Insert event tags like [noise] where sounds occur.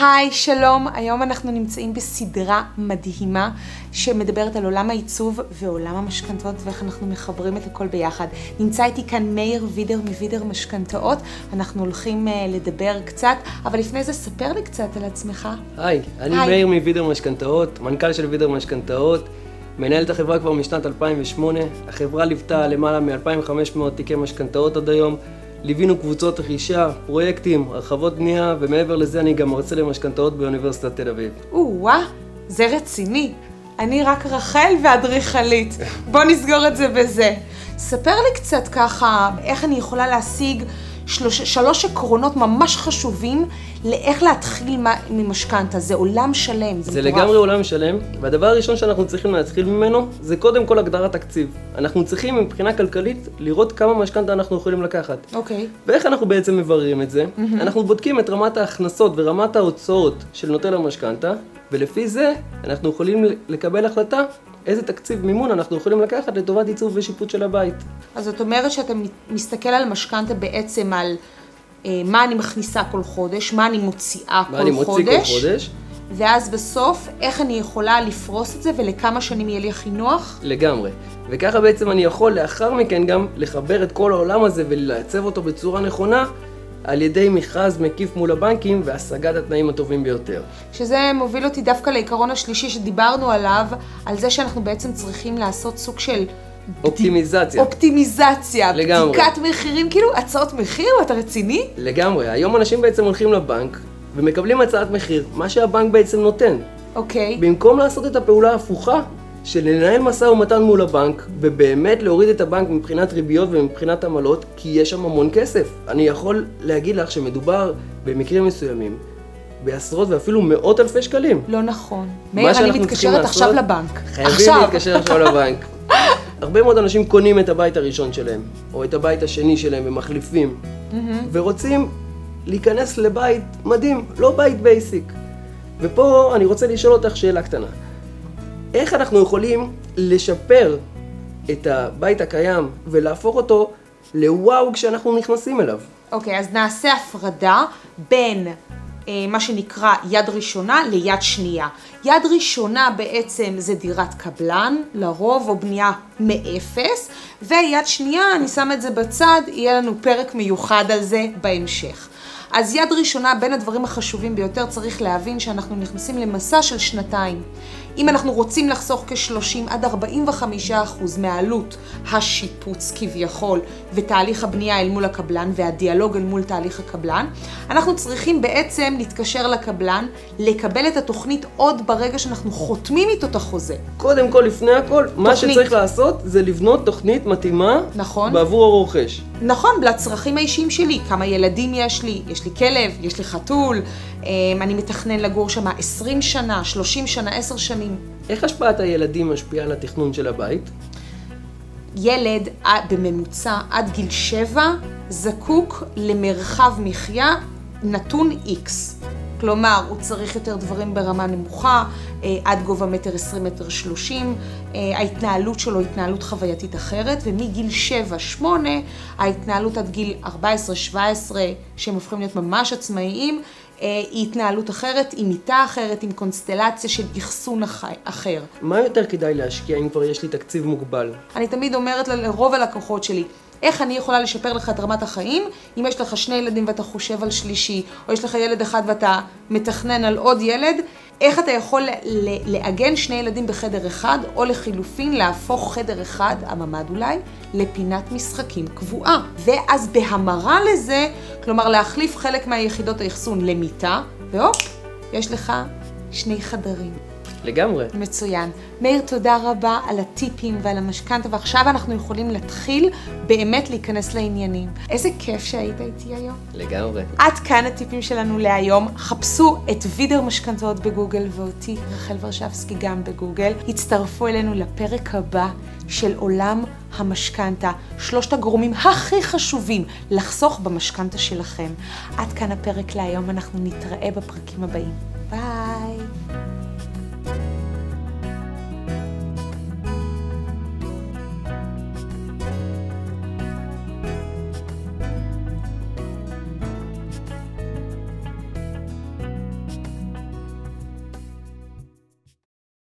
היי, שלום. היום אנחנו נמצאים בסדרה מדהימה שמדברת על עולם העיצוב ועולם המשכנתאות ואיך אנחנו מחברים את הכל ביחד. נמצא איתי כאן מאיר וידר מווידר משכנתאות. אנחנו הולכים uh, לדבר קצת, אבל לפני זה ספר לי קצת על עצמך. היי, אני היי. מאיר מווידר משכנתאות, מנכ"ל של וידר משכנתאות. מנהל את החברה כבר משנת 2008. החברה ליוותה למעלה מ-2,500 תיקי משכנתאות עד היום. ליווינו קבוצות רכישה, פרויקטים, הרחבות בנייה, ומעבר לזה אני גם מרצה למשכנתאות באוניברסיטת תל אביב. או-אה, זה רציני. אני רק רחל ואדריכלית. בוא נסגור את זה בזה. ספר לי קצת ככה, איך אני יכולה להשיג שלוש, שלוש עקרונות ממש חשובים לאיך להתחיל ממשכנתה. זה עולם שלם, זה, זה לגמרי עולם שלם, והדבר הראשון שאנחנו צריכים להתחיל ממנו, זה קודם כל הגדרת תקציב. אנחנו צריכים מבחינה כלכלית לראות כמה משכנתה אנחנו יכולים לקחת. אוקיי. Okay. ואיך אנחנו בעצם מבררים את זה? Mm-hmm. אנחנו בודקים את רמת ההכנסות ורמת ההוצאות של נוטל המשכנתה, ולפי זה אנחנו יכולים לקבל החלטה איזה תקציב מימון אנחנו יכולים לקחת לטובת עיצוב ושיפוט של הבית. אז זאת אומרת שאתה מסתכל על משכנתה בעצם על אה, מה אני מכניסה כל חודש, מה אני מוציאה כל חודש. מה אני מוציא כל חודש. ואז בסוף, איך אני יכולה לפרוס את זה ולכמה שנים יהיה לי הכי נוח? לגמרי. וככה בעצם אני יכול לאחר מכן גם לחבר את כל העולם הזה ולעצב אותו בצורה נכונה על ידי מכרז מקיף מול הבנקים והשגת התנאים הטובים ביותר. שזה מוביל אותי דווקא לעיקרון השלישי שדיברנו עליו, על זה שאנחנו בעצם צריכים לעשות סוג של... אופטימיזציה. אופטימיזציה. לגמרי. בדיקת מחירים, כאילו הצעות מחיר, אתה רציני? לגמרי. היום אנשים בעצם הולכים לבנק ומקבלים הצעת מחיר, מה שהבנק בעצם נותן. אוקיי. במקום לעשות את הפעולה ההפוכה, של לנהל משא ומתן מול הבנק, ובאמת להוריד את הבנק מבחינת ריביות ומבחינת עמלות, כי יש שם המון כסף. אני יכול להגיד לך שמדובר במקרים מסוימים בעשרות ואפילו מאות אלפי שקלים. לא נכון. מאיר, אני מתקשרת עכשיו לבנק. חייבים עכשיו. להתקשר עכשיו לבנק. [laughs] הרבה מאוד אנשים קונים את הבית הראשון שלהם, או את הבית השני שלהם ומחליפים, mm-hmm. ורוצים להיכנס לבית מדהים, לא בית basic. ופה אני רוצה לשאול אותך שאלה קטנה. איך אנחנו יכולים לשפר את הבית הקיים ולהפוך אותו לוואו כשאנחנו נכנסים אליו. אוקיי, okay, אז נעשה הפרדה בין אה, מה שנקרא יד ראשונה ליד שנייה. יד ראשונה בעצם זה דירת קבלן, לרוב, או בנייה מאפס, ויד שנייה, אני שם את זה בצד, יהיה לנו פרק מיוחד על זה בהמשך. אז יד ראשונה, בין הדברים החשובים ביותר, צריך להבין שאנחנו נכנסים למסע של שנתיים. אם אנחנו רוצים לחסוך כ-30 עד 45 אחוז מעלות השיפוץ כביכול ותהליך הבנייה אל מול הקבלן והדיאלוג אל מול תהליך הקבלן, אנחנו צריכים בעצם להתקשר לקבלן, לקבל את התוכנית עוד ברגע שאנחנו חותמים איתו את החוזה. קודם כל, לפני הכל, תוכנית. מה שצריך לעשות זה לבנות תוכנית מתאימה נכון. בעבור הרוכש. נכון, לצרכים האישיים שלי, כמה ילדים יש לי, יש לי כלב, יש לי חתול, אני מתכנן לגור שם 20 שנה, 30 שנה, 10 שנים. איך השפעת הילדים משפיעה על התכנון של הבית? ילד בממוצע עד גיל 7 זקוק למרחב מחיה נתון X. כלומר, הוא צריך יותר דברים ברמה נמוכה, אה, עד גובה מטר עשרים, מטר שלושים, אה, ההתנהלות שלו היא התנהלות חווייתית אחרת, ומגיל שבע, שמונה, ההתנהלות עד גיל ארבע עשרה, שבע עשרה, שהם הופכים להיות ממש עצמאיים, היא התנהלות אחרת, עם מיטה אחרת, עם קונסטלציה של אחסון אחר. מה יותר כדאי להשקיע אם כבר יש לי תקציב מוגבל? אני תמיד אומרת לרוב הלקוחות שלי, איך אני יכולה לשפר לך את רמת החיים אם יש לך שני ילדים ואתה חושב על שלישי, או יש לך ילד אחד ואתה מתכנן על עוד ילד, איך אתה יכול לעגן שני ילדים בחדר אחד, או לחילופין להפוך חדר אחד, הממ"ד אולי, לפינת משחקים קבועה. ואז בהמרה לזה, כלומר להחליף חלק מהיחידות האחסון למיטה, והופ, יש לך שני חדרים. לגמרי. מצוין. מאיר, תודה רבה על הטיפים ועל המשכנתה, ועכשיו אנחנו יכולים להתחיל באמת להיכנס לעניינים. איזה כיף שהיית איתי היום. לגמרי. עד כאן הטיפים שלנו להיום. חפשו את וידר משכנתאות בגוגל ואותי, רחל ורשבסקי, גם בגוגל. הצטרפו אלינו לפרק הבא של עולם המשכנתה, שלושת הגורמים הכי חשובים לחסוך במשכנתה שלכם. עד כאן הפרק להיום, אנחנו נתראה בפרקים הבאים. ביי.